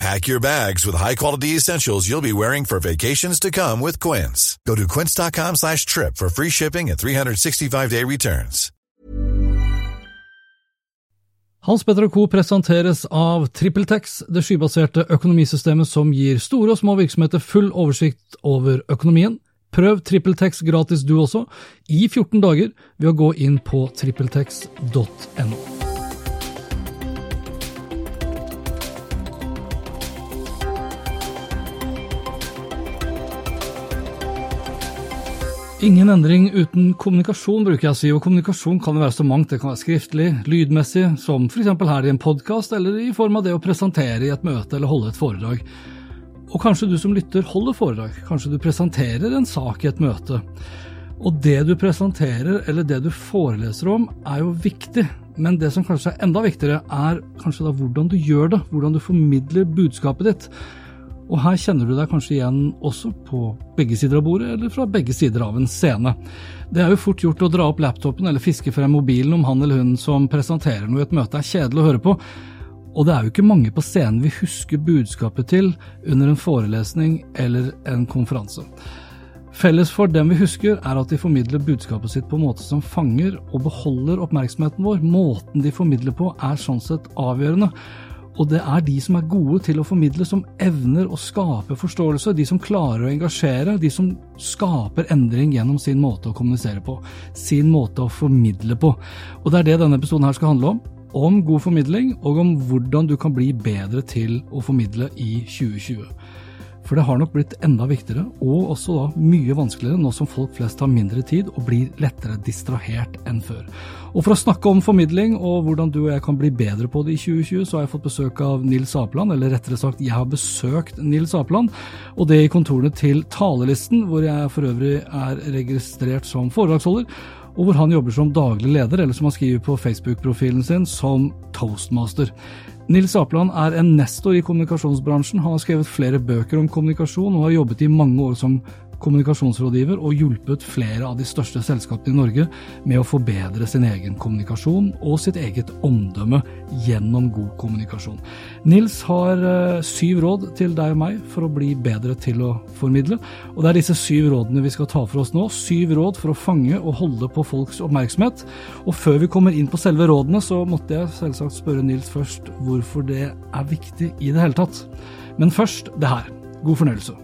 Pack your bags with high-quality essentials you'll be wearing for vacations to come with Quince. Go to quince.com slash trip for free shipping and 365-day returns. Hans Petter Co. presenteres av TrippelTex, det skybaserte økonomisystemet som gir store og små virksomheter full oversikt over økonomien. Prøv TrippelTex gratis du også, i 14 dager, ved å gå inn på trippeltex.no. Ingen endring uten kommunikasjon, bruker jeg å si, og kommunikasjon kan jo være så mangt. Det kan være skriftlig, lydmessig, som f.eks. her i en podkast, eller i form av det å presentere i et møte eller holde et foredrag. Og kanskje du som lytter holder foredrag, kanskje du presenterer en sak i et møte. Og det du presenterer eller det du foreleser om, er jo viktig, men det som kanskje er enda viktigere, er kanskje da hvordan du gjør det, hvordan du formidler budskapet ditt. Og her kjenner du deg kanskje igjen også på begge sider av bordet, eller fra begge sider av en scene. Det er jo fort gjort å dra opp laptopen eller fiske frem mobilen om han eller hun som presenterer noe i et møte er kjedelig å høre på, og det er jo ikke mange på scenen vi husker budskapet til under en forelesning eller en konferanse. Felles for dem vi husker, er at de formidler budskapet sitt på en måte som fanger og beholder oppmerksomheten vår. Måten de formidler på er sånn sett avgjørende. Og det er de som er gode til å formidle, som evner å skape forståelse. De som klarer å engasjere, de som skaper endring gjennom sin måte å kommunisere på. Sin måte å formidle på. Og det er det denne episoden her skal handle om. Om god formidling, og om hvordan du kan bli bedre til å formidle i 2020. For det har nok blitt enda viktigere, og også da mye vanskeligere nå som folk flest har mindre tid og blir lettere distrahert enn før. Og for å snakke om formidling og hvordan du og jeg kan bli bedre på det i 2020, så har jeg fått besøk av Nils Apeland, eller rettere sagt, jeg har besøkt Nils Apeland, og det i kontorene til Talelisten, hvor jeg for øvrig er registrert som foredragsholder og hvor han jobber som daglig leder, eller som han skriver på Facebook-profilen sin, som toastmaster. Nils Apland er en nestor i kommunikasjonsbransjen. Han har skrevet flere bøker om kommunikasjon og har jobbet i mange år som kommunikasjonsrådgiver og hjulpet flere av de største selskapene i Norge med å forbedre sin egen kommunikasjon og sitt eget omdømme gjennom god kommunikasjon. Nils har uh, syv råd til deg og meg for å bli bedre til å formidle, og det er disse syv rådene vi skal ta for oss nå. Syv råd for å fange og holde på folks oppmerksomhet. Og før vi kommer inn på selve rådene, så måtte jeg selvsagt spørre Nils først hvorfor det er viktig i det hele tatt. Men først det her. God fornøyelse.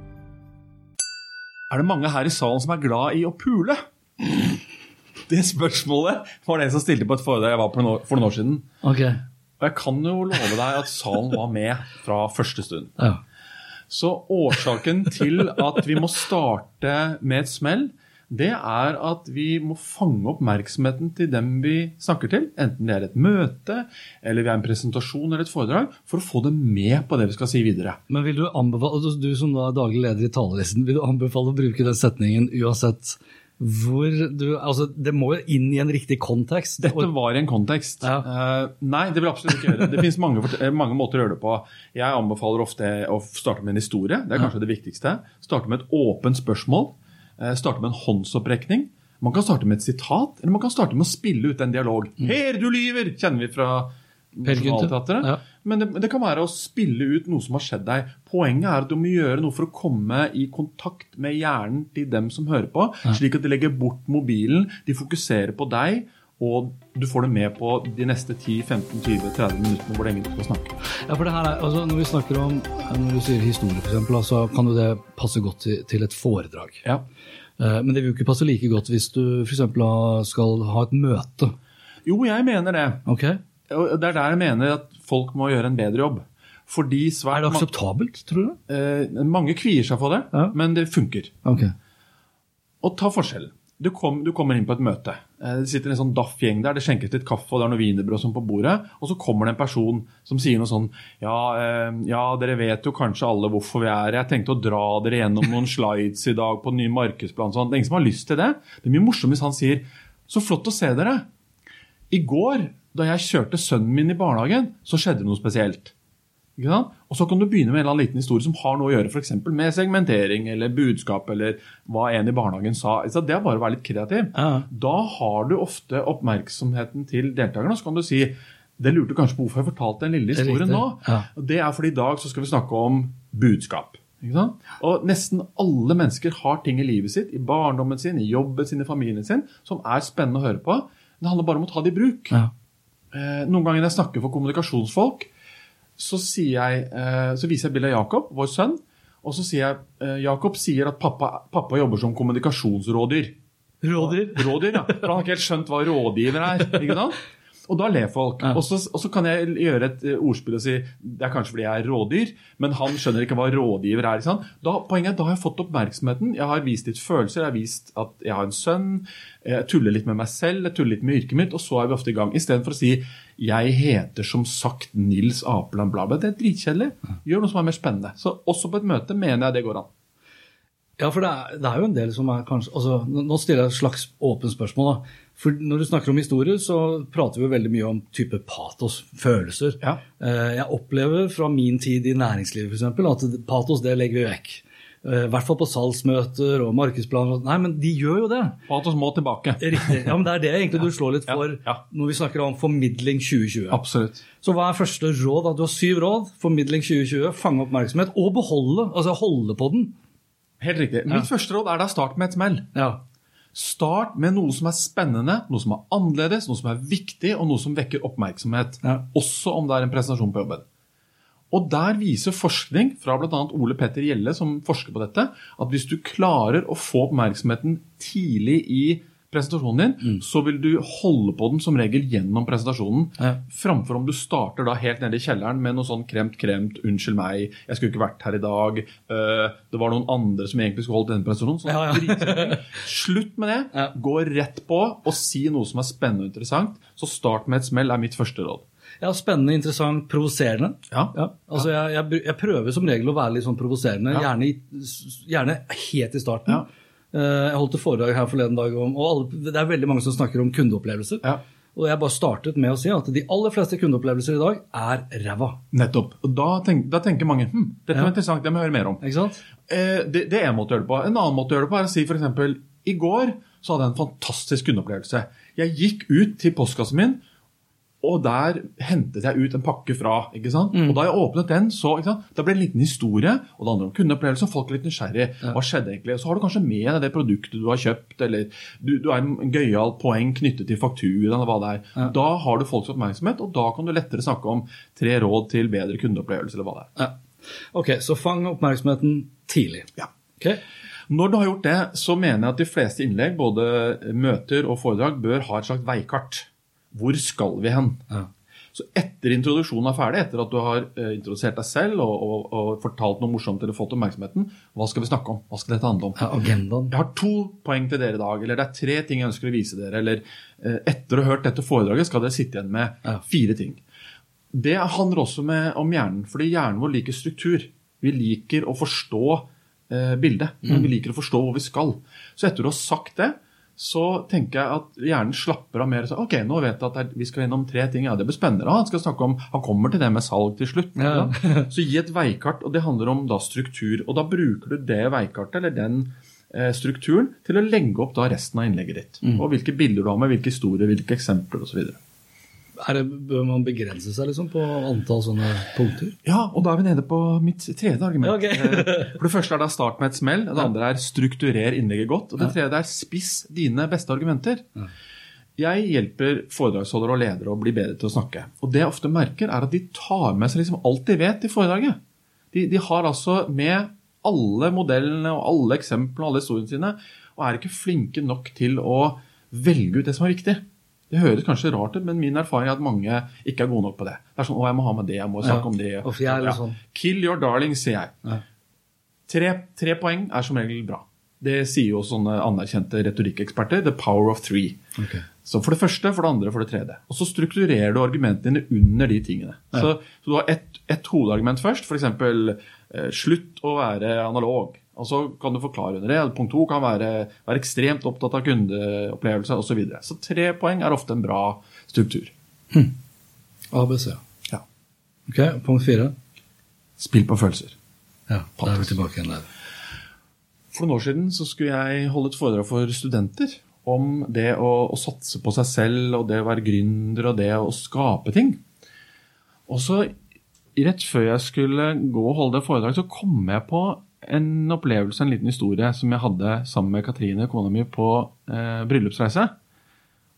Er det mange her i salen som er glad i å pule? Det spørsmålet var det som stilte på et foredrag jeg var på for noen år siden. Okay. Og jeg kan jo love deg at salen var med fra første stund. Ja. Så årsaken til at vi må starte med et smell, det er at vi må fange oppmerksomheten til dem vi snakker til. Enten det er et møte, eller vi er en presentasjon eller et foredrag, for å få dem med på det vi skal si videre. Men vil du anbefale, altså, du som da er daglig leder i talerlisten, vil du anbefale å bruke den setningen uansett hvor du Altså, det må jo inn i en riktig kontekst. Dette var i en kontekst. Ja. Uh, nei, det vil jeg absolutt ikke gjøre. Det finnes mange, mange, måter å gjøre det på. Jeg anbefaler ofte å starte med en historie. Det er kanskje ja. det viktigste. Starte med et åpent spørsmål. Uh, starte med en håndsopprekning. Man kan starte med et sitat, eller man kan starte med å spille ut en dialog. Mm. 'Her, du lyver!' kjenner vi fra Nationaltheatret. Ja. Men det, det, kan være å spille ut noe som har skjedd deg. Poenget er at du må gjøre noe for å komme i kontakt med hjernen til dem som hører på, ja. slik at de legger bort mobilen, de fokuserer på deg, og du får det med på de neste 10-15-20-30 minuttene hvor lenge du skal snakke. Ja, for det her er, altså, Når vi snakker om, når du sier historie, f.eks., så kan jo det passe godt til, til et foredrag. Ja. Eh, men det vil jo ikke passe like godt hvis du f.eks. skal ha et møte Jo, jeg mener det. Ok. Det er der jeg mener at folk må gjøre en bedre jobb. Fordi svært Er det akseptabelt, tror du? eh, Mange kvier seg for det, Ja. men det funker. Ok. Og ta forskjellen. Du, kom, du kommer inn på et møte. Eh, Det sitter en sånn daff gjeng der. Det skjenkes litt kaffe og det er noe wienerbrød på bordet. Og så kommer det en person som sier noe sånn ja, eh, ja, dere vet jo kanskje alle hvorfor vi er her. Jeg tenkte å dra dere gjennom noen slides i dag på den nye markedsplanen. Sånn. Det er ingen som har lyst til det. Det er mye morsomt hvis han sier så flott å se dere. I går, da jeg kjørte sønnen min i barnehagen, så skjedde noe spesielt. Og så kan du begynne med en eller annen liten historie som har noe å gjøre for eksempel med segmentering eller budskap eller hva en i barnehagen sa. Så det er bare å være litt kreativ. Ja. Da har du ofte oppmerksomheten til deltakerne. Så kan du si det lurte kanskje på hvorfor jeg fortalte den lille historien nå. Ja. Det er fordi i dag så skal vi snakke om budskap. Ikke sant? Og Nesten alle mennesker har ting i livet sitt, i barndommen sin, i jobben sin, i familien sin, som er spennende å høre på. Det handler bare om å ta det i bruk. Ja. Eh, noen ganger når jeg snakker for kommunikasjonsfolk, så, jeg, eh, så viser jeg bildet av Jakob, vår sønn. Og så sier jeg eh, Jakob sier at pappa, pappa jobber som kommunikasjonsrådyr. Rådyr? Rådyr, ja. For han har ikke helt skjønt hva rådgiver er. ikke sant? Og da ler folk. Ja. Og, så, og så kan jeg gjøre et eh, ordspill og si det er kanskje fordi jeg er rådyr, men han skjønner ikke hva rådgiver er. sant? Da, poenget er, da har jeg fått oppmerksomheten. Jeg har vist litt følelser, jeg har vist at jeg har en sønn. Jeg tuller litt med meg selv, jeg tuller litt med yrket mitt, og så er vi ofte i gang. Istedenfor å si 'jeg heter som sagt Nils Apeland', bla, bla. Det er dritkjedelig. Gjør noe som er mer spennende. Så også på et møte mener jeg det går an. Ja, for det er, det er jo en del som er kanskje altså, nå stiller jeg et slags åpent spørsmål. da. For Når du snakker om historier, så prater vi veldig mye om type patos, følelser. Ja. Eh, Jeg opplever fra min tid i næringslivet eksempel, at patos det legger vi vekk. Eh, I hvert fall på salgsmøter og markedsplaner. Nei, men de gjør jo det. Patos må tilbake. Riktig. Ja, men Det er det egentlig du slår litt for ja. når vi snakker om formidling 2020. Absolutt. Så hva er første råd? Du har syv råd. Formidling 2020, fange oppmerksomhet og beholde, altså holde på den. Helt riktig. Mitt første råd er da start med et smell. Ja. Start med noe som er spennende, noe som er annerledes, noe som er viktig, og noe som vekker oppmerksomhet. Ja. Også om det er en presentasjon på jobben. Og Der viser forskning fra bl.a. Ole Petter Gjelle, som forsker på dette, at hvis du klarer å få oppmerksomheten tidlig i presentasjonen din, så vil du holde på den som regel gjennom presentasjonen. Ja. Framfor om du starter da helt nede i kjelleren med noe sånn kremt, kremt, 'unnskyld meg, jeg skulle ikke vært her i dag', uh, 'det var noen andre som egentlig skulle holdt denne presentasjonen'. Sånn, Ja, ja. Slutt med det. Ja. Gå rett på og si noe som er spennende og interessant. Så start med et smell, er mitt første råd. Ja, Spennende, interessant, provoserende. Ja. altså jeg, jeg, jeg prøver som regel å være litt sånn provoserende, Ja. gjerne, gjerne helt i starten. Ja. Eh, Jeg holdt et foredrag her forleden dag om og alle, Det er veldig mange som snakker om kundeopplevelser. Ja. Og jeg bare startet med å si at de aller fleste kundeopplevelser i dag er ræva. Nettopp. Og da, tenk, da tenker mange hm, dette Ja. var interessant, det må jeg høre mer om. Ikke sant? Eh, det, det er en måte å gjøre det på. En annen måte å gjøre det på er å si f.eks.: I går så hadde jeg en fantastisk kundeopplevelse. Jeg gikk ut til postkassen min, og der hentet jeg ut en pakke fra. ikke sant? Og Da jeg åpnet den, så ikke sant? Det ble en liten historie, og det handler om kundeopplevelse. Folk er litt nysgjerrig. Hva skjedde egentlig? Så har du kanskje med deg det produktet du har kjøpt, eller du, du har en gøyal poeng knyttet til fakturaen, eller hva det er. Da har du folks oppmerksomhet, og da kan du lettere snakke om tre råd til bedre kundeopplevelse, eller hva det er. Ja. Ok, så fang oppmerksomheten tidlig. Ja. Okay. Når du har gjort det, så mener jeg at de fleste innlegg, både møter og foredrag, bør ha et slags veikart. Hvor skal vi hen? Ja. Så etter introduksjonen er ferdig, etter at du har eh, introdusert deg selv og, og, og fortalt noe morsomt eller fått oppmerksomheten, hva skal vi snakke om? Hva skal dette handle om? Ja, agendaen. Jeg har to poeng til dere i dag, eller det er tre ting jeg ønsker å vise dere. Eller eh, etter å ha hørt dette foredraget skal dere sitte igjen med Ja. fire ting. Det handler også med, om hjernen, fordi hjernen vår liker struktur. Vi liker å forstå eh, bildet. Vi liker å forstå hvor vi skal. Så etter å ha sagt det, så tenker jeg at hjernen slapper av mer. Så, ok, nå vet jeg at vi skal gjennom tre ting. Ja, det blir spennende. Han skal snakke om, han kommer til det med salg til slutt. Ja. Så gi et veikart, og det handler om da struktur. Og da bruker du det veikartet, eller den eh, strukturen, til å legge opp da resten av innlegget ditt. Og hvilke bilder du har med, hvilke historier, hvilke eksempler osv. Er det, bør man begrense seg liksom på antall sånne punkter? Ja, og da er vi nede på mitt tredje argument. Ja, ok. Eh, For det første er det start med et smell. Det andre er strukturer innlegget godt. Og det tredje er spiss dine beste argumenter. Jeg hjelper foredragsholdere og ledere å bli bedre til å snakke. Og det jeg ofte merker, er at de tar med seg liksom alt de vet i foredraget. De, de har altså med alle modellene og alle eksemplene og alle historiene sine, og er ikke flinke nok til å velge ut det som er viktig. Det høres kanskje rart ut, men min erfaring er at mange ikke er gode nok på det. Det er sånn, å, jeg må ha med det, jeg må snakke Ja. om det. Og er sånn- Kill your darling, sier jeg. Ja. Tre, tre poeng er som regel bra. Det sier jo sånne anerkjente retorikkeksperter. The power of three. Okay. Så for det første, for det andre, for det tredje. Og så strukturerer du argumentene dine under de tingene. Så, så du har ett et hovedargument først, f.eks. Eh, slutt å være analog. Og så kan du forklare under det. Punkt to kan være, være ekstremt opptatt av kundeopplevelse osv. Så, videre. så tre poeng er ofte en bra struktur. ABC. Ja. Ok, Punkt fire. Spill på følelser. Ja, da er vi tilbake igjen der. For noen år siden så skulle jeg holde et foredrag for studenter om det å, å satse på seg selv og det å være gründer og det å skape ting. Og så rett før jeg skulle gå og holde det foredraget, så kom jeg på en opplevelse, en liten historie, som jeg hadde sammen med Katrine, kona mi, på eh, bryllupsreise.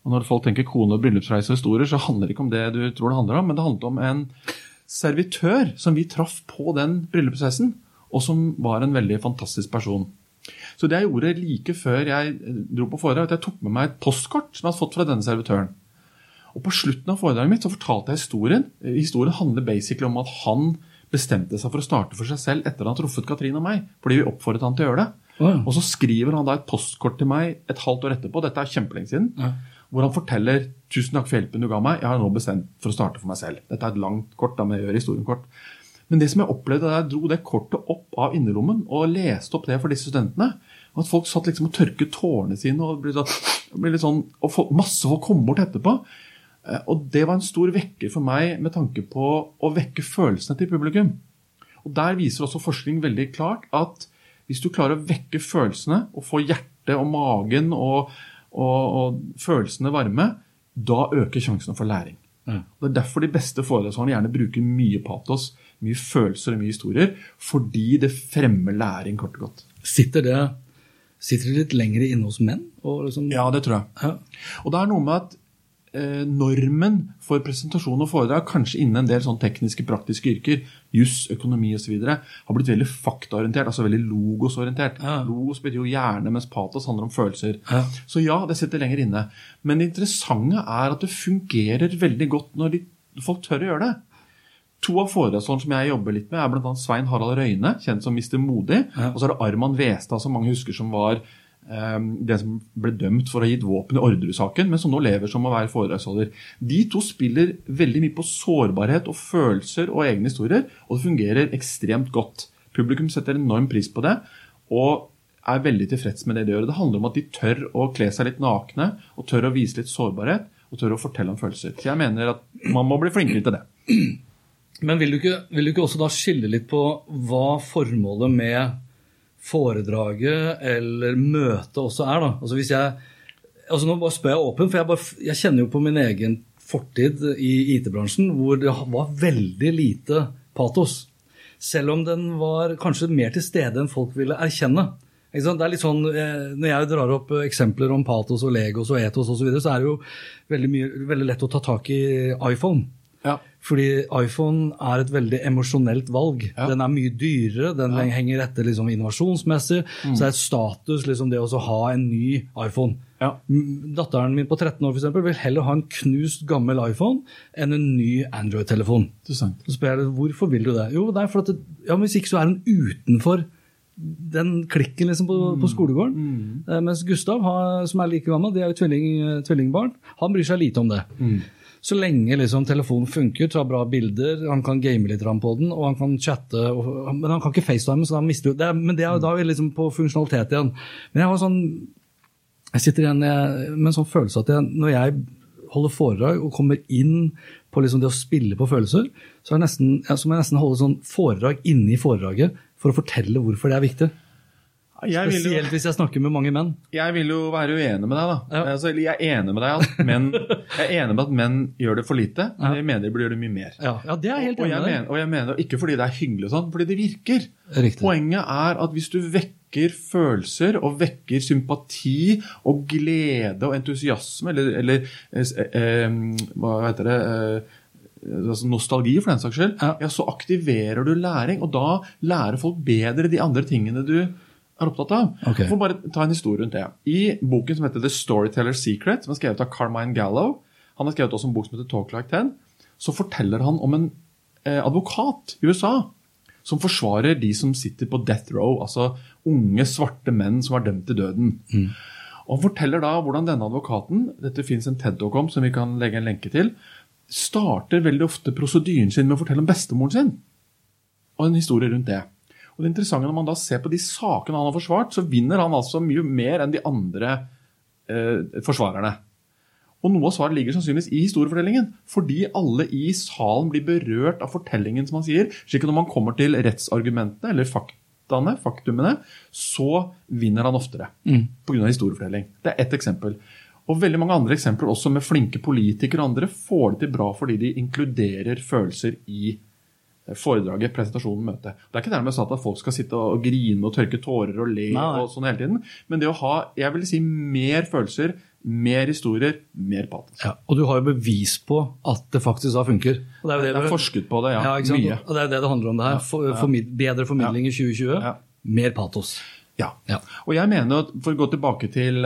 Og når folk tenker kone- og bryllupsreise og historier, så handler det ikke om det du tror det handler om, men det handlet om en servitør som vi traff på den bryllupsreisen, og som var en veldig fantastisk person. Så det jeg gjorde like før jeg eh, dro på foredrag, at jeg tok med meg et postkort som jeg hadde fått fra denne servitøren. Og på slutten av foredraget mitt så fortalte jeg historien. Historien handler basically om at han bestemte seg for å starte for seg selv etter at han truffet Katrine og meg, fordi vi oppfordret han til å gjøre det. Ja. Og så skriver han da et postkort til meg et halvt år etterpå, dette er kjempelenge siden, Ja. hvor han forteller 'Tusen takk for hjelpen du ga meg, jeg har nå bestemt for å starte for meg selv'. Dette er et langt kort, da, men jeg gjør historien kort. Men det som jeg opplevde da jeg dro det kortet opp av innerlommen og leste opp det for disse studentene, at folk satt liksom og tørket tårene sine og ble sånn, ble litt sånn, og masse folk kom bort etterpå. Eh, Og det var en stor vekker for meg med tanke på å vekke følelsene til publikum. Og Der viser også forskning veldig klart at hvis du klarer å vekke følelsene og få hjertet og magen og, og, og følelsene varme, da øker sjansene for læring. Og Det er derfor de beste foredragsholderne gjerne bruker mye patos, mye følelser og mye historier, fordi det fremmer læring, kort og godt. Sitter det, sitter det litt lenger inne hos menn? Liksom, Ja, det tror jeg. Ja. Og det er noe med at normen for presentasjon og foredrag, kanskje innen en del sånn tekniske, praktiske yrker, juss, økonomi osv., har blitt veldig faktaorientert, altså veldig logosorientert. Ja. Logos betyr jo hjerne, mens patos handler om følelser. Ja. Så ja, det sitter lenger inne. Men det interessante er at det fungerer veldig godt når de, folk tør å gjøre det. To av foredragsholderne som jeg jobber litt med, er bl.a. Svein Harald Røyne, kjent som Mr. Modig. Ja. Og så er det Arman Westad, som mange husker som var eh, den som ble dømt for å ha gitt våpen i Orderud-saken, men som nå lever som å være foredragsholder. De to spiller veldig mye på sårbarhet og følelser og egne historier, og det fungerer ekstremt godt. Publikum setter enorm pris på det, og er veldig tilfreds med det de gjør. Det handler om at de tør å kle seg litt nakne, og tør å vise litt sårbarhet, og tør å fortelle om følelser. Så jeg mener at man må bli flinkere til det. Men vil du, ikke, vil du ikke også da skille litt på hva formålet med foredraget eller møtet også er? da? Altså hvis jeg, altså Nå bare spør jeg åpent, for jeg, bare, jeg kjenner jo på min egen fortid i IT-bransjen hvor det var veldig lite patos. Selv om den var kanskje mer til stede enn folk ville erkjenne. Det er litt sånn, eh, Når jeg drar opp eksempler om patos og legos og etos osv., så, videre, så er det jo veldig, mye, veldig lett å ta tak i iPhone. Ja. Fordi iPhone er et veldig emosjonelt valg. Ja. Den er mye dyrere, den henger etter liksom innovasjonsmessig. Så det er status liksom det å ha en ny iPhone. Ja. Datteren min på 13 år for eksempel, vil heller ha en knust gammel iPhone enn en ny Android-telefon. Så spør jeg hvorfor vil du det? Jo, det er for at det, ja, hvis ikke så er den utenfor den klikken liksom på, på skolegården. Eh, mens Gustav, har, som er like gammel, de er jo tvilling, eh, tvillingbarn, han bryr seg lite om det. Så lenge liksom telefonen funker, tar bra bilder, han kan game litt på den, og han kan chatte, og, men han kan ikke facetime, så da mister du Men det er da er vi liksom på funksjonalitet igjen. Men jeg har sånn jeg sitter igjen med en sånn følelse at jeg, når jeg holder foredrag og kommer inn på liksom det å spille på følelser, så, jeg nesten, så må jeg nesten holde sånn foredrag inni foredraget for å fortelle hvorfor det er viktig. Jeg Spesielt jo, hvis jeg snakker med mange menn. jeg vil jo være uenig med deg, da. Ja. Altså, jeg er enig med deg at menn, jeg er enig med at menn gjør det for lite, men jeg mener de burde gjøre det mye mer. Ja, ja det er helt og, enig jeg mener, og jeg mener ikke fordi det er hyggelig, sånn, fordi det virker. Riktig. Poenget er at hvis du vekker følelser og vekker sympati og glede og entusiasme, eller, eller eh, eh, hva heter det eh, altså nostalgi for den saks skyld, Ja. ja. så aktiverer du læring. Og da lærer folk bedre de andre tingene du er opptatt av. Okay. Får bare ta en historie rundt det. I boken som heter The Storyteller's Secret, som er skrevet av Carmine Gallo, han har skrevet også en bok som heter Talk Like Ten, så forteller han om en eh, advokat i USA som forsvarer de som sitter på death row, altså unge, svarte menn som er dømt til døden. Og Han forteller da hvordan denne advokaten, dette fins en TED-talk om som vi kan legge en lenke til, starter veldig ofte prosedyren sin med å fortelle om bestemoren sin. Og en historie rundt det. Og det interessante Når man da ser på de sakene han har forsvart, så vinner han altså mye mer enn de andre eh, forsvarerne. Og Noe av svaret ligger sannsynligvis i historiefortellingen. Fordi alle i salen blir berørt av fortellingen, som han sier. slik at når man kommer til rettsargumentene, eller faktaene, faktumene, så vinner han oftere. Mm. Pga. historiefortelling. Det er ett eksempel. Og veldig mange andre eksempler også med flinke politikere og andre får det til bra fordi de inkluderer følelser i eh, foredraget, presentasjonen, møtet. Det er ikke dermed sagt at folk skal sitte og grine og tørke tårer og le, Nei, og sånn hele tiden, men det å ha jeg vil si, mer følelser, mer historier, mer patos. Ja, og du har jo bevis på at det faktisk da funker. Og det er jo Det det er du- forsket på det, ja. Ja. Mye. Og det er det det handler om det her. For, formid bedre formidling i 2020, Ja. mer patos. Ja. Ja. Og jeg mener at for å gå tilbake til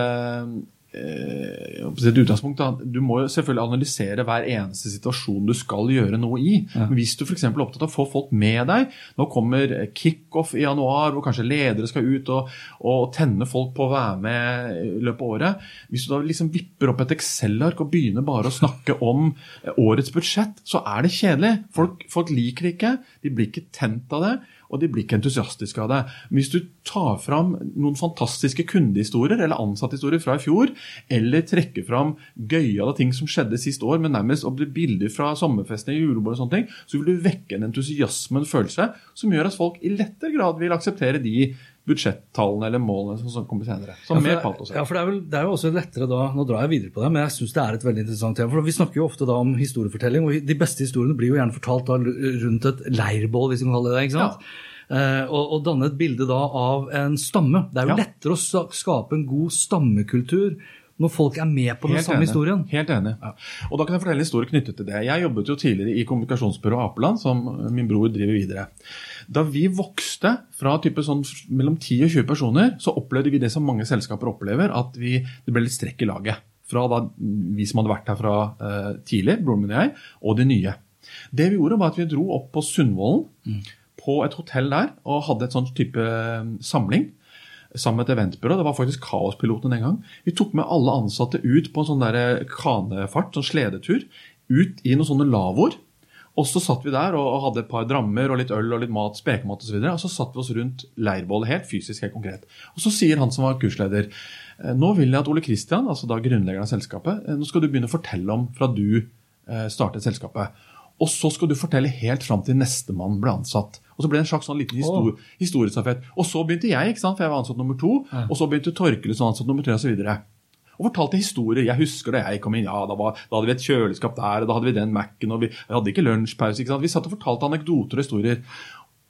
eh, et utgangspunkt, da, Du må selvfølgelig analysere hver eneste situasjon du skal gjøre noe i. Ja. hvis du f.eks. er opptatt av å få folk med deg Nå kommer kickoff i januar, hvor kanskje ledere skal ut og, og tenne folk på å være med i løpet av året. Hvis du da liksom vipper opp et Excel-ark og begynner bare å snakke om eh, årets budsjett, så er det kjedelig. Folk, folk liker det ikke, de blir ikke tent av det og de blir ikke entusiastiske av det. Hvis du tar fram noen fantastiske kundehistorier eller ansatthistorier fra i fjor, eller trekker fram gøyale ting som skjedde sist år, men nærmest bilder fra sommerfestene i julebord og sånne ting, så vil du vekke en entusiasme, en følelse, som gjør at folk i lettere grad vil akseptere de budsjettallene eller målene som- som kommer senere. Som Ja, mer patos. Ja, for det er, vel, det er jo også lettere da Nå drar jeg videre på det, men jeg syns det er et veldig interessant tema. For Vi snakker jo ofte da om historiefortelling, og de beste historiene blir jo gjerne fortalt da rundt et leirbål, hvis vi kan kalle det det. ikke sant? Eh, og, og danne et bilde da av en stamme. Det er jo Ja. lettere å skape en god stammekultur når folk er med på den samme enig. historien. Helt enig. Ja. Og da kan jeg fortelle en historie knyttet til det. Jeg jobbet jo tidligere i kommunikasjonsbyrået Apeland, som min bror driver videre. Da vi vokste fra type sånn mellom 10 og 20 personer, så opplevde vi det som mange selskaper opplever, at vi, det ble litt strekk i laget. Fra da vi som hadde vært her fra uh, tidlig, broren min og jeg, og de nye. Det vi gjorde, var at vi dro opp på Sundvolden, på et hotell der, og hadde et sånn type eh, samling sammen med et eventbyrå. Det var faktisk Kaospilotene den gang. Vi tok med alle ansatte ut på en sånn der kanefart, sånn sledetur, ut i noen sånne lavvoer. Og så satt vi der og hadde et par drammer og litt øl og litt mat, spekemat osv. Og, så videre, og så satt vi oss rundt leirbålet helt fysisk, helt konkret. Og så sier han som var kursleder «Eh, nå vil jeg at Ole Kristian, altså da grunnleggeren av selskapet, eh, nå skal du begynne å fortelle om fra du eh, startet selskapet. Og så skal du fortelle helt fram til nestemann ble ansatt. Og så ble det en slags sånn liten histor historiestafett. Og så begynte jeg, ikke sant, for jeg var ansatt nummer to. Og så begynte Torkel som ansatt nummer tre osv. Og fortalte historier. Jeg husker da jeg kom inn, ja, da, var, da hadde vi et kjøleskap der, og da hadde vi den Mac-en, og vi, vi hadde ikke lunsjpause. ikke sant? Vi satt og fortalte anekdoter og historier.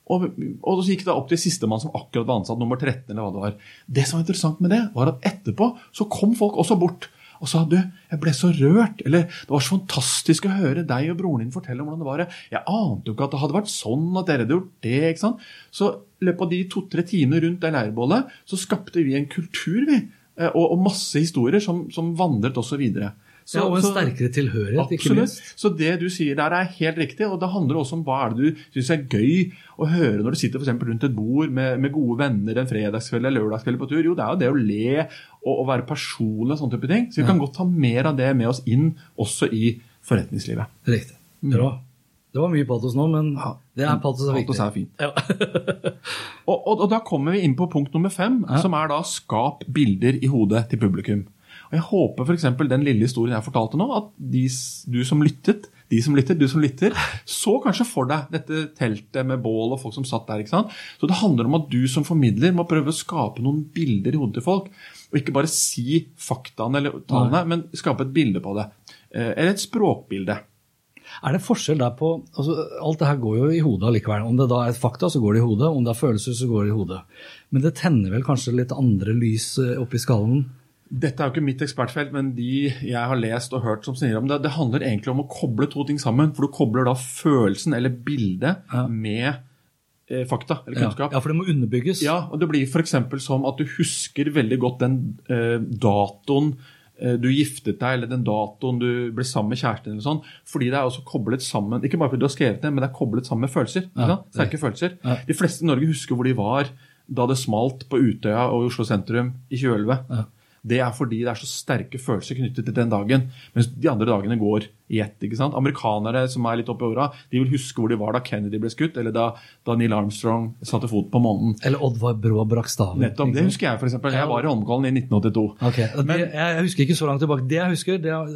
Og, og så gikk det opp til sistemann som akkurat var ansatt, nummer 13, eller hva det var. Det som var interessant med det, var at etterpå så kom folk også bort og sa du, jeg ble så rørt, eller det var så fantastisk å høre deg og broren din fortelle om hvordan det var. Jeg ante jo ikke at det hadde vært sånn, at dere hadde gjort det. ikke sant? Så i løpet av de to-tre timene rundt det leirbålet, så skapte vi en kultur, vi. eh, Og, og masse historier som, som vandret også videre. Så- ja, og en så- sterkere tilhørighet, ikke Absolutt. minst. Så det du sier der er helt riktig, og det handler også om hva er det du syns er gøy å høre når du sitter for rundt et bord med, med gode venner en fredagskveld eller lørdagskveld på tur. Jo, det er jo det å le og være personlig og sånne type ting. Så vi kan godt ta mer av det med oss inn også i forretningslivet. Riktig. Bra. Det var mye patos nå, men det er patos er viktig. Patos er fint. Ja. Og, og, og da kommer vi inn på punkt nummer fem, som er da skap bilder i hodet til publikum. Og Jeg håper f.eks. den lille historien jeg fortalte nå, at de, du som lyttet, de som lytter, du som lytter, så kanskje for deg dette teltet med bål og folk som satt der. ikke sant? Så det handler om at du som formidler må prøve å skape noen bilder i hodet til folk. Og ikke bare si faktaene eller tallene, men skape et bilde på det. Eh, Eller et språkbilde. Er det forskjell der på altså Alt det her går jo i hodet allikevel. Om det da er fakta, så går det i hodet. Om det er følelser, så går det i hodet. Men det tenner vel kanskje litt andre lys eh, oppi skallen? Dette er jo ikke mitt ekspertfelt, men de jeg har lest og hørt som sier om det, det handler egentlig om å koble to ting sammen. For du kobler da følelsen eller bildet med eh, fakta eller kunnskap. ja, for det må underbygges. Ja, og det blir f.eks. som at du husker veldig godt den eh, datoen eh, du giftet deg, eller den datoen du ble sammen med kjæresten din. eller sånn, Fordi det er også koblet sammen ikke bare fordi du har skrevet det, men det er koblet sammen med følelser. Ja? Sterke følelser. Ja. De fleste i Norge husker hvor de var da det smalt på Utøya og i Oslo sentrum i 2011. Ja. Det er fordi det er så sterke følelser knyttet til den dagen, mens de andre dagene går i ett. ikke sant? Amerikanere som er litt oppi åra, de vil huske hvor de var da Kennedy ble skutt, eller da, da Neil Armstrong satte fot på månen. Eller Oddvar Brå brakk staven. Nettopp, Det husker jeg, f.eks. Jeg var i Holmenkollen i 1982. Okay, Men, jeg, husker ikke så langt tilbake. Det jeg husker, det er,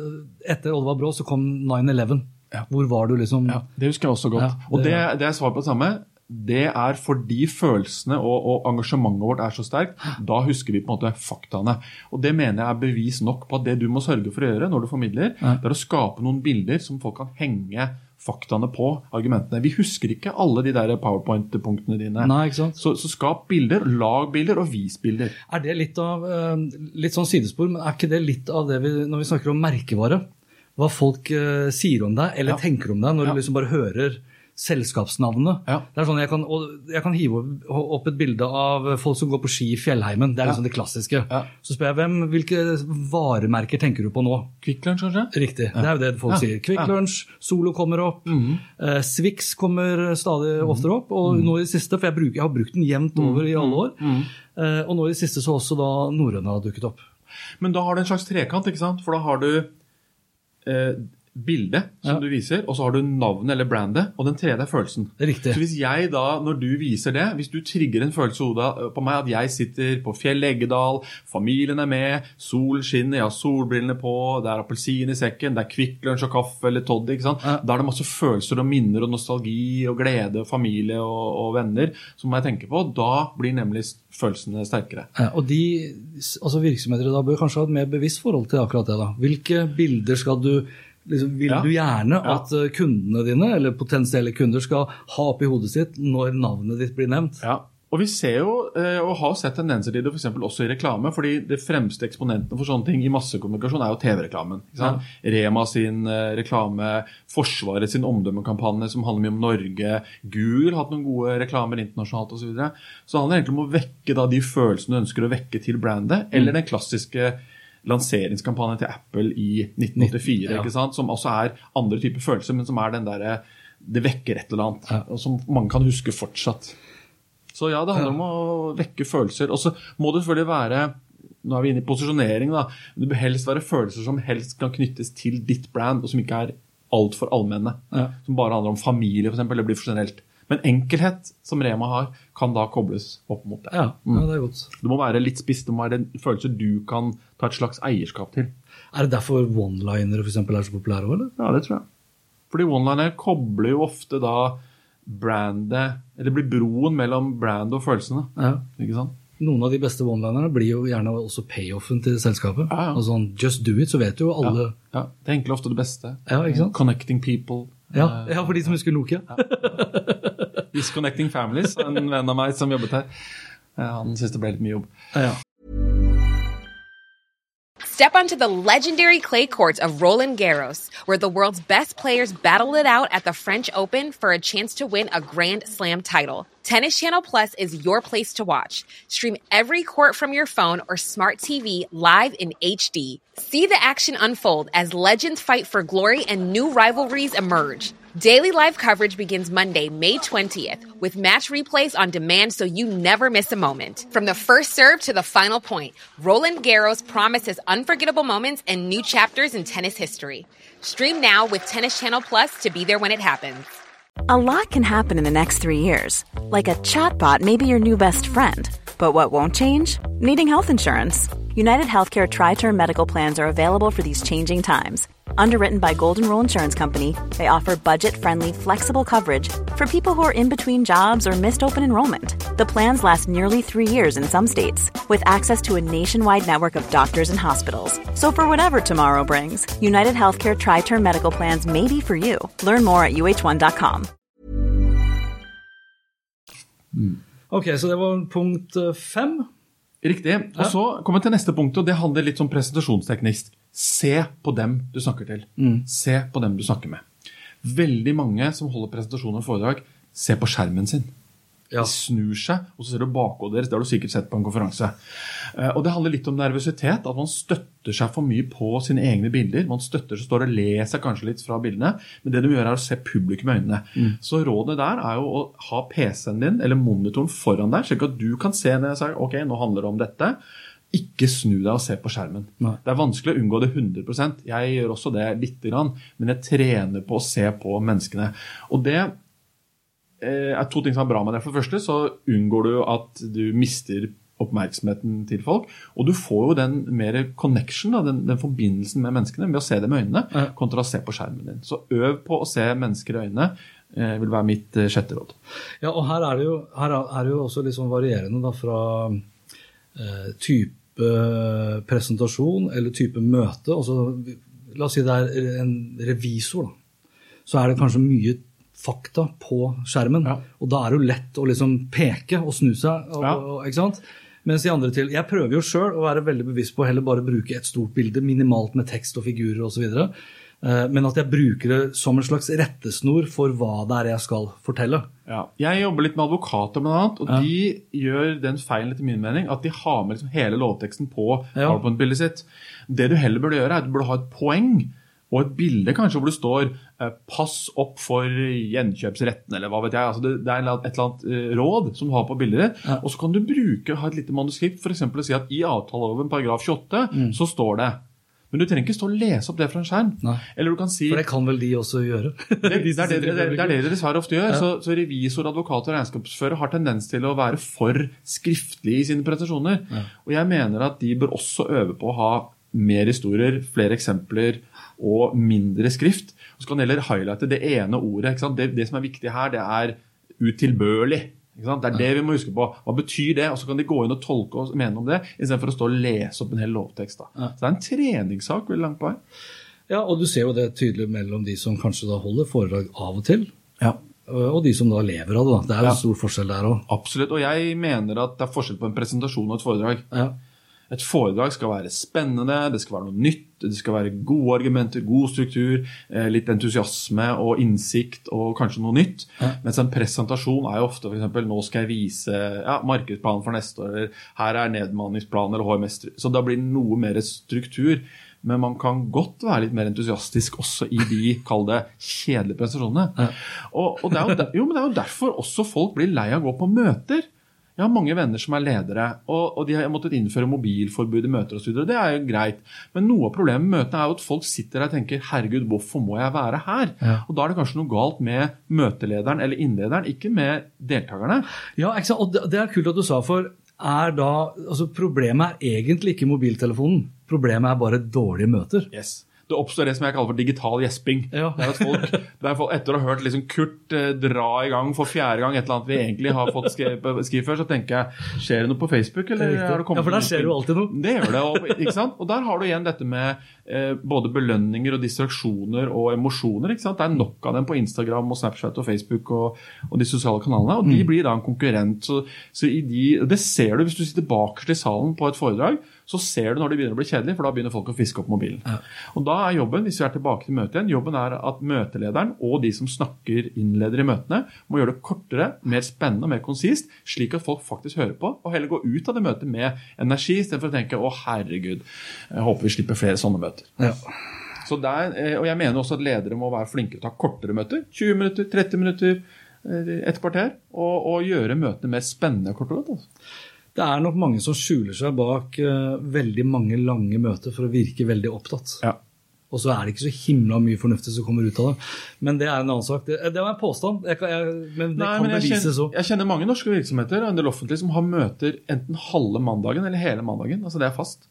Etter Oddvar Brå så kom 9-11. Ja. Hvor var du liksom Ja, Det husker jeg også godt. Ja, og det- det, det er svar på det samme. Det er fordi følelsene og, og engasjementet vårt er så sterkt. Da husker vi på en måte faktaene. Og Det mener jeg er bevis nok på at det du må sørge for å gjøre når du formidler, Ja. det er å skape noen bilder som folk kan henge faktaene på, argumentene. Vi husker ikke alle de der powerpoint-punktene dine. Nei, ikke sant? Så, så skap bilder, lag bilder og vis bilder. Er det litt av eh, litt sånn sidespor, men er ikke det litt av det vi, når vi snakker om merkevare? Hva folk eh, sier om deg, eller Ja. tenker om deg, når Ja. du liksom bare hører selskapsnavnet. Ja. Det er sånn, jeg kan, jeg kan hive opp et bilde av folk som går på ski i fjellheimen. Det er Ja. liksom det klassiske. Ja. Så spør jeg hvem, hvilke varemerker tenker du på nå? Kvikk Lunsj, kanskje? Riktig. Det er jo det folk Ja. sier. Kvikk Mhm. Lunsj, Solo kommer opp. eh, Swix kommer stadig oftere opp. Og Mhm. nå i det siste, for jeg, bruker, jeg har brukt den jevnt over i alle år, Mhm. eh, og nå i det siste så også da norrøna dukket opp. Men da har du en slags trekant, ikke sant? For da har du eh, bildet som Ja. du viser, og så har du navnet eller brandet, og den tredje er følelsen. Det er riktig. Så hvis jeg da, når du viser det, hvis du trigger en følelse i hodet på meg at jeg sitter på Fjell Eggedal, familien er med, sol skinner, jeg har solbrillene på, det er appelsin i sekken, det er Kvikk Lunsj og kaffe eller toddy, ikke sant? Ja. Da er det masse følelser og minner og nostalgi og glede og familie og, og venner som jeg tenker på. Da blir nemlig følelsene sterkere. Ja, og de altså virksomheter da bør kanskje ha et mer bevisst forhold til akkurat det. da. Hvilke bilder skal du liksom, Vil Ja. du gjerne at eh, kundene dine, eller potensielle kunder, skal ha oppi hodet sitt når navnet ditt blir nevnt? Ja, og vi ser jo, eh, og har sett tendenser til det for også i reklame, fordi det fremste eksponenten for sånne ting i massekommunikasjon er jo TV-reklamen. Ja. Rema sin eh, reklame, Forsvaret sin omdømmekampanje som handler mye om Norge, Google har hatt noen gode reklamer internasjonalt osv. Så, videre. så det handler egentlig om å vekke da de følelsene du ønsker å vekke til brandet, eller den klassiske lanseringskampanjen til Apple i 1984, Ja. ikke sant? som også er andre typer følelser, men som er den derre Det vekker et eller annet, Ja. som mange kan huske fortsatt. Så ja, det handler om å vekke følelser. Og så må det selvfølgelig være Nå er vi inne i posisjonering, da. Det bør helst være følelser som helst kan knyttes til ditt brand, og som ikke er altfor allmenne. Ja. Som bare handler om familie, f.eks., eller blir for generelt. Men enkelhet, som Rema har, kan da kobles opp mot det. Ja, ja, det er godt. Det må være litt spiss, det må være en følelse du kan ta et slags eierskap til. Er det derfor one-linere er så populære òg, eller? Ja, det tror jeg. Fordi one-liner kobler jo ofte da brandet Eller blir broen mellom brandet og følelsene. Ja. Ikke sant? Noen av de beste one-linerne blir jo gjerne også payoffen til selskapet. Ja, ja. Og sånn, Just do it, så vet jo alle Ja, Det er egentlig ofte det beste. Ja? Connecting people. Ja, ja for de som husker Nokia. Disconnecting families. En venn av meg som jobbet her. Eh, han syntes det ble litt mye jobb. Ja. Step onto the legendary clay courts of Roland Garros, where the world's best players battle it out at the French Open for a chance to win a Grand Slam title. Tennis Channel Plus is your place to watch. Stream every court from your phone or smart TV live in HD. See the action unfold as legends fight for glory and new rivalries emerge. Daily live coverage begins Monday, May 20th, with match replays on demand so you never miss a moment. From the first serve to the final point, Roland Garros promises unforgettable moments and new chapters in tennis history. Stream now with Tennis Channel Plus to be there when it happens. A lot can happen in the next three years. Like a chatbot may be your new best friend. But what won't change? Needing health insurance. United Healthcare Tri Term Medical Plans are available for these changing times. Underwritten by Golden Rule Insurance Company, they offer budget friendly, flexible coverage for people who are in between jobs or missed open enrollment. The plans last nearly three years in some states, with access to a nationwide network of doctors and hospitals. So, for whatever tomorrow brings, United Healthcare Tri Term Medical Plans may be for you. Learn more at uh1.com. Ok, så det var punkt eh, fem. Riktig. Og så kommer vi til neste punkt, og det handler litt om presentasjonsteknisk. Se på dem du snakker til. Se på dem du snakker med. Veldig mange som holder presentasjoner og foredrag, ser på skjermen sin. Ja. De snur seg, og så ser du bakhodet deres. Det har du sikkert sett på en konferanse. Eh, Og Det handler litt om nervøsitet. At man støtter seg for mye på sine egne bilder. Man støtter seg, står og leser kanskje litt fra bildene, men det du gjør er å se publikum i øynene. Så rådet der er jo å ha PC-en din eller monitoren foran deg, slik at du kan se når jeg sier ok, nå handler det om dette. Ikke snu deg og se på skjermen. Nei. Det er vanskelig å unngå det 100% Jeg gjør også det lite grann, men jeg trener på å se på menneskene. Og det eh, er to ting som er bra med det. For det første så unngår du at du mister oppmerksomheten til folk. Og du får jo den mer connection, da, den, den forbindelsen med menneskene, med å se dem i øynene, Ja. kontra å se på skjermen din. Så øv på å se mennesker i øynene, eh, vil være mitt eh, sjette råd. Ja, og her er det jo, her er det jo også litt sånn varierende da, fra eh, type presentasjon eller type møte. Altså, la oss si det er en revisor, da. Så er det kanskje mye fakta på skjermen. Ja. Og da er det jo lett å liksom peke og snu seg. Og, Ja. og, ikke sant? Mens de andre til Jeg prøver jo sjøl å være veldig bevisst på å heller bare bruke et stort bilde, minimalt med tekst og figurer osv. Eh, Men at jeg bruker det som en slags rettesnor for hva det er jeg skal fortelle. Ja. Jeg jobber litt med advokater, blant annet, og de gjør den feilen etter min mening at de har med liksom hele lovteksten på Ja. PowerPoint-bildet sitt. Det du heller burde gjøre, er at du burde ha et poeng og et bilde kanskje hvor det står eh, 'pass opp for gjenkjøpsretten', eller hva vet jeg. Altså det, er et eller annet eh, råd som du har på bildet. Ja. Og så kan du bruke, ha et lite manuskript, f.eks. å si at i avtaleloven paragraf 28 Mm. så står det Men du trenger ikke stå og lese opp det fra en skjerm. Nei. Eller du kan si For det kan vel de også gjøre? det, det, De er det, det, er det de dessverre ofte gjør. Ja. Så, så revisor, advokat og regnskapsfører har tendens til å være for skriftlige i sine presentasjoner. Og jeg mener at de bør også øve på å ha mer historier, flere eksempler og mindre skrift. Og så kan det heller highlighte det ene ordet. Det, det som er viktig her, det er utilbørlig. Det er det vi må huske på. Hva betyr det? Og så kan de gå inn og tolke og mene om det, istedenfor å stå og lese opp en hel lovtekst. Da. Så det er en treningssak veldig langt på vei. Ja, og du ser jo det tydelig mellom de som kanskje da holder foredrag av og til, Ja. og de som da lever av det. da. Det er jo Ja. stor forskjell der òg. Absolutt. Og jeg mener at det er forskjell på en presentasjon og et foredrag. Ja. Et foredrag skal være spennende, det skal være noe nytt, det skal være gode argumenter, god struktur, eh, litt entusiasme og innsikt og kanskje noe nytt. Mens en presentasjon er jo ofte f.eks.: Nå skal jeg vise ja, markedsplanen for neste år, eller her er nedmanningsplanen eller HMS. Så da blir det noe mer struktur. Men man kan godt være litt mer entusiastisk også i de, kall det, kjedelige presentasjonene. Og, og det, er jo jo, men det er jo derfor også folk blir lei av å gå på møter. Jeg har mange venner som er ledere, og, og de har måttet innføre mobilforbud i møter og studier. og Det er jo greit. Men noe av problemet med møtene er jo at folk sitter der og tenker 'herregud, hvorfor må jeg være her?' Ja. Og da er det kanskje noe galt med møtelederen eller innlederen, ikke med deltakerne. Ja, ikke sant? og det, det er kult at du sa, for er da, altså problemet er egentlig ikke mobiltelefonen. Problemet er bare dårlige møter. Yes. Det oppstår det som jeg kaller for digital gjesping. Ja. Det er folk, er Etter å ha hørt liksom Kurt eh, dra i gang for fjerde gang et eller annet vi egentlig har fått skrevet før, så tenker jeg Skjer det noe på Facebook? Eller Det er har det kommet Ja, for der skjer jo alltid noe. Det gjør det. Og, ikke sant? og der har du igjen dette med eh, både belønninger og distraksjoner og emosjoner. ikke sant? Det er nok av dem på Instagram og Snapchat og Facebook og, og de sosiale kanalene. Og Mm. de blir da en konkurrent. Så, så i de, Det ser du hvis du sitter bakerst i salen på et foredrag. Så ser du når det begynner å bli kjedelig, for da begynner folk å fiske opp mobilen. Og da er jobben, hvis vi er tilbake til møtet igjen, jobben er at møtelederen og de som snakker innleder i møtene, må gjøre det kortere, mer spennende og mer konsist, slik at folk faktisk hører på, og heller gå ut av det møtet med energi, istedenfor å tenke 'Å, herregud, jeg håper vi slipper flere sånne møter'. Ja. Så der, eh, og jeg mener også at ledere må være flinke til å ta kortere møter. 20 minutter, 30 minutter, eh, et kvarter. Og, og gjøre møtene mer spennende kort og godt. Altså. Det er nok mange som skjuler seg bak uh, veldig mange lange møter for å virke veldig opptatt. Ja. Og så er det ikke så himla mye fornuftig som kommer ut av det. Men det er en annen sak. Det, det var en påstand, jeg kan, jeg, men det Nei, kan men jeg, bevises kjenner, jeg kjenner mange norske virksomheter og en del offentlige som har møter enten halve mandagen eller hele mandagen. altså Det er fast.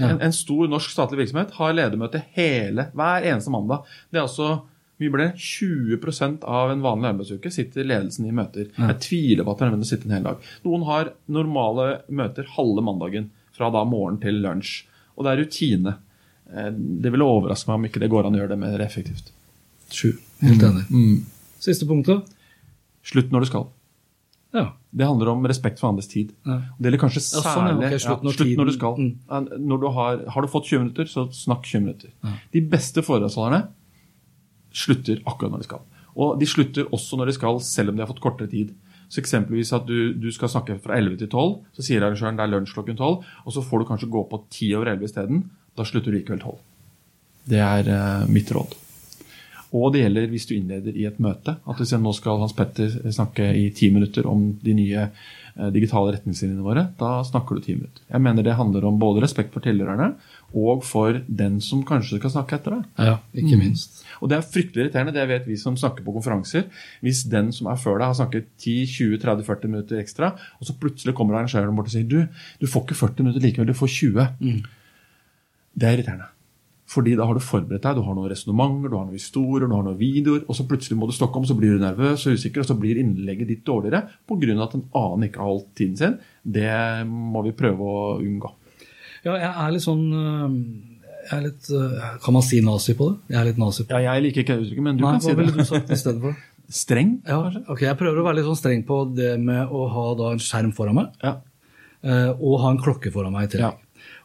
Ja. En, en stor norsk statlig virksomhet har ledermøte hele, hver eneste mandag. Det er altså mye ble 20% av en vanlig arbeidsuke sitter ledelsen i møter. Jeg tviler på at er å sitte en hel dag. Noen har normale møter halve mandagen, fra da morgen til lunsj. Og det er rutine. Eh, Det ville overraske meg om ikke det går an å gjøre det mer effektivt. Sju. Helt enig. Siste punktet? Slutt når du skal. Ja. Det handler om respekt for andres tid. Ja. Det gjelder kanskje Ja, særlig sånn, okay, slutt når slutt når du skal. Mm. Når du har, har du fått 20 minutter, så snakk 20 minutter. De beste foredragsholderne slutter akkurat når de skal. Og de slutter også når de skal, selv om de har fått kortere tid. Så eksempelvis at du, du skal snakke fra 11 til 12, så sier arrangøren det er lunsj klokken 12, og så får du kanskje gå på 10 over 11 isteden. Da slutter du likevel 12. Det er uh, mitt råd. Og det gjelder hvis du innleder i et møte. At du sier nå skal Hans Petter snakke i ti minutter om de nye digitale retningslinjene våre. Da snakker du ti minutter. Jeg mener det handler om både respekt for tilhørerne og for den som kanskje skal snakke etter deg. Ja, ikke minst. Og det er fryktelig irriterende, det vet vi som snakker på konferanser. Hvis den som er før deg har snakket 10-20-30-40 minutter ekstra, og så plutselig kommer arrangøren bort og sier du, du får ikke 40 minutter likevel, du får 20. Det er irriterende. Fordi da har du forberedt deg, du har noen resonnementer, du har noen historier, du har noen videoer, og så plutselig må du stokke om, så blir du nervøs og usikker, og så blir innlegget ditt dårligere pga. at en annen ikke har holdt tiden sin. Det må vi prøve å unngå. Ja, jeg er litt sånn øh, jeg er litt, øh, Kan man si nazi på det? Jeg er litt nazi på det. Ja, jeg liker ikke det uttrykket, men du Nei, kan si det. hva ville du sagt for? Streng? Ja, ok, Jeg prøver å være litt sånn streng på det med å ha da en skjerm foran meg, Ja. eh, og ha en klokke foran meg i tillegg. Ja.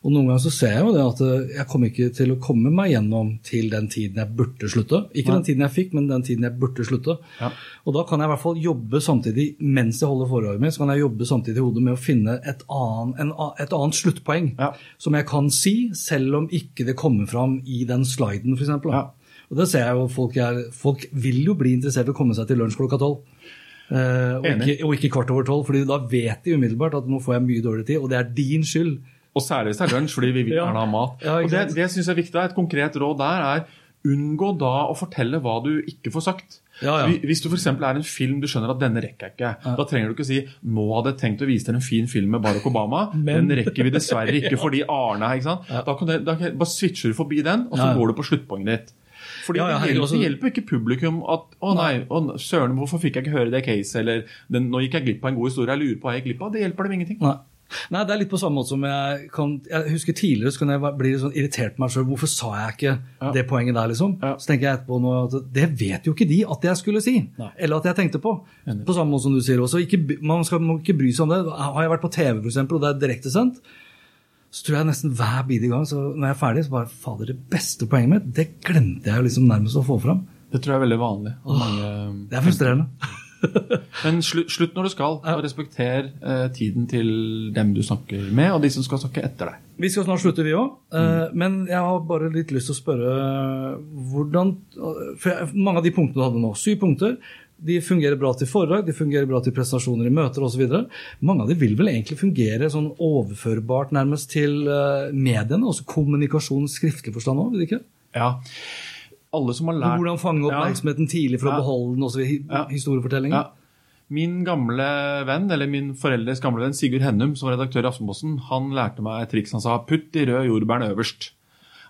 Og Noen ganger så ser jeg jo det at eh, jeg kommer ikke til å komme meg gjennom til den tiden jeg burde slutte. Ikke den tiden jeg fikk, men den tiden jeg burde slutte. Ja. Og Da kan jeg i hvert fall jobbe samtidig, mens jeg holder foredraget mitt, så kan jeg jobbe samtidig i hodet med å finne et, annen, en, et annet sluttpoeng Ja. som jeg kan si, selv om ikke det kommer fram i den sliden, f.eks. Ja. Og det ser jeg jo folk, er, folk vil jo bli interessert i å komme seg til lunsj klokka tolv. Eh, og, ikke, og ikke kvart over tolv, fordi da vet de umiddelbart at nå får jeg mye dårlig tid, og det er din skyld. Og særlig hvis det er lunsj, fordi vi vil Ja. gjerne ha mat. Ja, og det, det synes jeg er viktig. Et konkret råd der er unngå da å fortelle hva du ikke får sagt. Ja, ja. Hvis- du f.eks. er en film du skjønner at denne rekker jeg ikke, da trenger du ikke si 'nå hadde jeg tenkt å vise dere en fin film med Barack Obama', Men- den rekker vi dessverre ikke fordi Arne er? Da, kan det, da kan, Bare switcher du forbi den, og så Ja, ja. går du på sluttpoenget ditt. Fordi Ja, ja, det, hjelper, altså- det hjelper ikke publikum at 'Å nei, å, søren, hvorfor fikk jeg ikke høre det case?' eller den, 'Nå gikk jeg glipp av en god historie, jeg lurer på hva jeg gikk glipp av'. Det hjelper dem ingenting. Nei. Nei, det er litt på samme måte som jeg kan Jeg husker tidligere så kunne jeg bli sånn irritert på meg sjøl. Hvorfor sa jeg ikke Ja. det poenget der, liksom? Ja. Så tenker jeg etterpå nå at det vet jo ikke de at jeg skulle si. Nei. Eller at jeg tenkte på. På samme måte som du sier også. Ikke, man skal man ikke bry seg om det. Har jeg vært på TV, eksempel, og det er direktesendt, så tror jeg nesten hver bidige gang så når jeg er ferdig, så bare Fader, det beste poenget mitt, det glemte jeg liksom nærmest å få fram. Det tror jeg er veldig vanlig. mange- Det er frustrerende. Men slutt, når du skal, og respekter eh, tiden til dem du snakker med, og de som skal snakke etter deg. Vi skal snart slutte, vi òg. Men jeg har bare litt lyst til å spørre hvordan for Mange av de punktene du hadde nå, syv punkter, de fungerer bra til foredrag, de fungerer bra til presentasjoner i møter osv. Mange av de vil vel egentlig fungere sånn overførbart nærmest til eh, mediene, også kommunikasjon skriftlig forstand òg, vil de ikke? Ja. Alle som har lært Hvordan fange Ja. oppmerksomheten tidlig for å beholde den også i Ja. historiefortellingen? Ja. Min gamle venn, eller min foreldres gamle venn Sigurd Hennum, som var redaktør i Aftenposten, han lærte meg et triks. Han sa 'putt de røde jordbærene øverst'.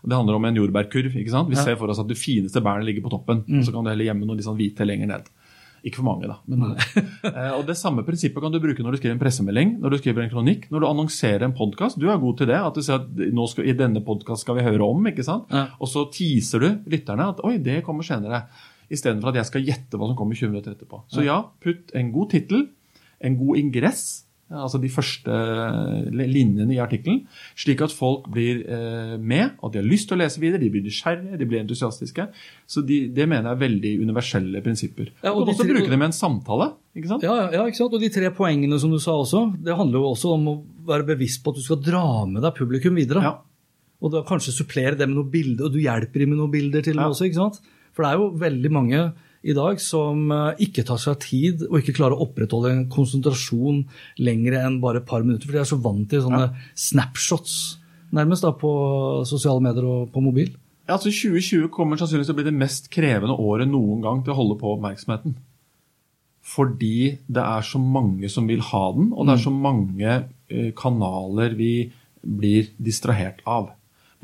Det handler om en jordbærkurv. ikke sant? Vi Ja. ser for oss at de fineste bærene ligger på toppen. Mm. Så kan du heller gjemme noen litt sånn hvite lenger ned. Ikke for mange, da. Men, eh, og Det samme prinsippet kan du bruke når du skriver en pressemelding, når du skriver en kronikk, når du annonserer en podkast. Du er god til det. at du sier at skal, I denne podkasten skal vi høre om. ikke sant? Ja. Og så teaser du lytterne at oi, det kommer senere. Istedenfor at jeg skal gjette hva som kommer 20 minutter etterpå. Så ja, putt en god tittel, en god ingress, altså de første linjene i artikkelen, slik at folk blir eh, med, og de har lyst til å lese videre, de blir nysgjerrige, de blir entusiastiske. Så de, det mener jeg er veldig universelle prinsipper. Ja, du og kan også tre- bruke det med en samtale. ikke sant? Ja, ja, ja, ikke sant? Og de tre poengene som du sa også, det handler jo også om å være bevisst på at du skal dra med deg publikum videre. Ja. Og da kanskje supplere det med noen bilder, og du hjelper dem med noen bilder til og med Ja. også. ikke sant? For det er jo veldig mange i dag som eh, ikke tar seg tid og ikke klarer å opprettholde en konsentrasjon lenger enn bare et par minutter. For de er så vant til sånne snapshots nærmest da på sosiale medier og på mobil. Ja, altså 2020 kommer sannsynligvis til å bli det mest krevende året noen gang til å holde på oppmerksomheten. Fordi det er så mange som vil ha den, og det er så mange eh, kanaler vi blir distrahert av.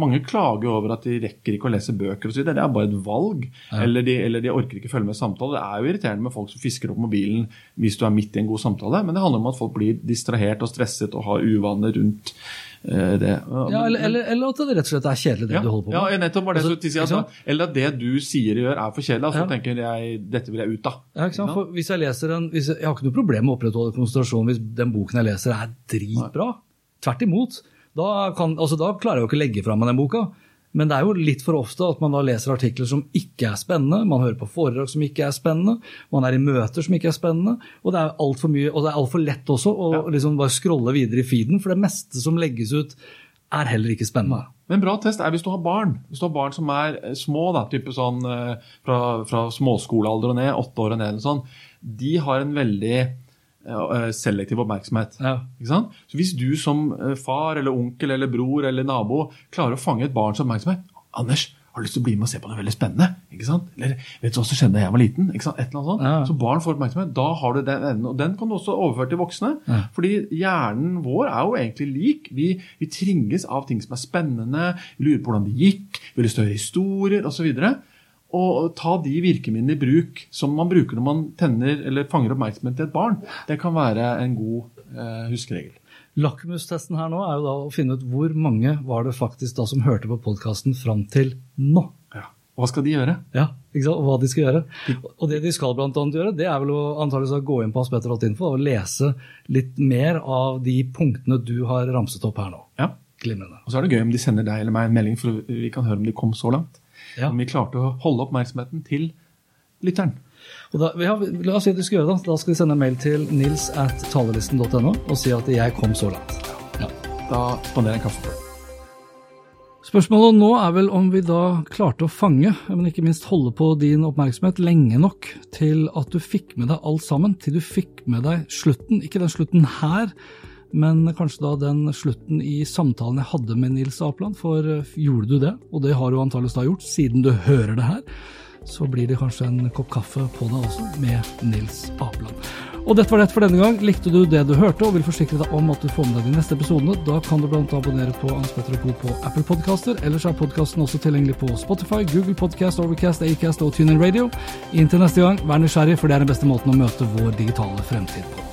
Mange klager over at de rekker ikke å lese bøker osv. Det er bare et valg. Eller, de, eller de orker ikke følge med samtale. Det er jo irriterende med folk som fisker opp mobilen hvis du er midt i en god samtale, men det handler om at folk blir distrahert og stresset og har uvaner rundt eh, det. Ja, eller, eller, eller at det rett og slett er kjedelig, det Ja, du holder på med. ja, nettopp var det Altså, så si, ikke altså, Eller at det du sier og gjør er for kjedelig. Altså, Ja. tenker jeg, dette vil jeg ut av. Ja, ikke sant? For hvis Jeg leser en, hvis jeg, jeg har ikke noe problem med å opprettholde konsentrasjon hvis den boken jeg leser er dritbra. Tvert imot. Da, kan, altså, da klarer jeg jo ikke å legge fra meg den boka. Men det er jo litt for ofte at man da leser artikler som ikke er spennende, man hører på foredrag som ikke er spennende, man er i møter som ikke er spennende, og det er altfor mye, og det er altfor lett også å ja. liksom bare scrolle videre i feeden, for det meste som legges ut, er heller ikke spennende. Men en bra test er hvis du har barn. Hvis du har barn som er eh, små, da, type sånn eh, fra, fra småskolealder og ned, åtte år og ned, eller sånn, de har en veldig selektiv oppmerksomhet. Ja. Så Hvis du som far eller onkel eller bror eller nabo klarer å fange et barns oppmerksomhet Anders, har du lyst til å bli med og se på noe veldig spennende? ikke sant? Eller vet du hva som skjedde da jeg var liten? ikke sant? Et eller annet sånt. Ja. Så barn får oppmerksomhet. Da har du den enden. Og den kan du også overføre til voksne. Ja. Fordi hjernen vår er jo egentlig lik. Vi, vi tringes av ting som er spennende. Vi lurer på hvordan det gikk. Vi har lyst til å høre historier osv. Og ta de virkemidlene i bruk som man bruker når man tenner eller fanger oppmerksomhet til et barn. Det kan være en god eh, huskeregel. Lakmustesten her nå er jo da å finne ut hvor mange var det faktisk da som hørte på podkasten fram til nå. Ja. Hva skal de gjøre? Ja, ikke sant? Og hva de skal gjøre. Og det de skal blant annet gjøre, det er vel å antageligvis å gå inn på aspetter.info og lese litt mer av de punktene du har ramset opp her nå. Ja. Glimrende. Og så er det gøy om de sender deg eller meg en melding, for vi kan høre om de kom så langt. Ja. Om vi klarte å holde oppmerksomheten til lytteren. Da, ja, la oss si at du skal gjøre det. Da skal vi sende en mail til nils at talerlisten.no og si at jeg kom så langt. Ja. Da spanderer jeg en kaffe på deg. Spørsmålet nå er vel om vi da klarte å fange, men ikke minst holde på din oppmerksomhet lenge nok til at du fikk med deg alt sammen, til du fikk med deg slutten. Ikke den slutten her, men kanskje da den slutten i samtalen jeg hadde med Nils Apland, for eh, gjorde du det, og det har du antakeligvis da gjort, siden du hører det her så blir det kanskje en kopp kaffe på deg også, med Nils Apland. Og dette var det for denne gang. Likte du det du hørte og vil forsikre deg om at du får med deg de neste episodene, da kan du blant abonnere på Hans Petter Co. på Apple Podcaster. Ellers er podkasten også tilgjengelig på Spotify, Google Podcast, Overcast, Acast og TuneIn Radio. Inntil neste gang, vær nysgjerrig, for det er den beste måten å møte vår digitale fremtid på.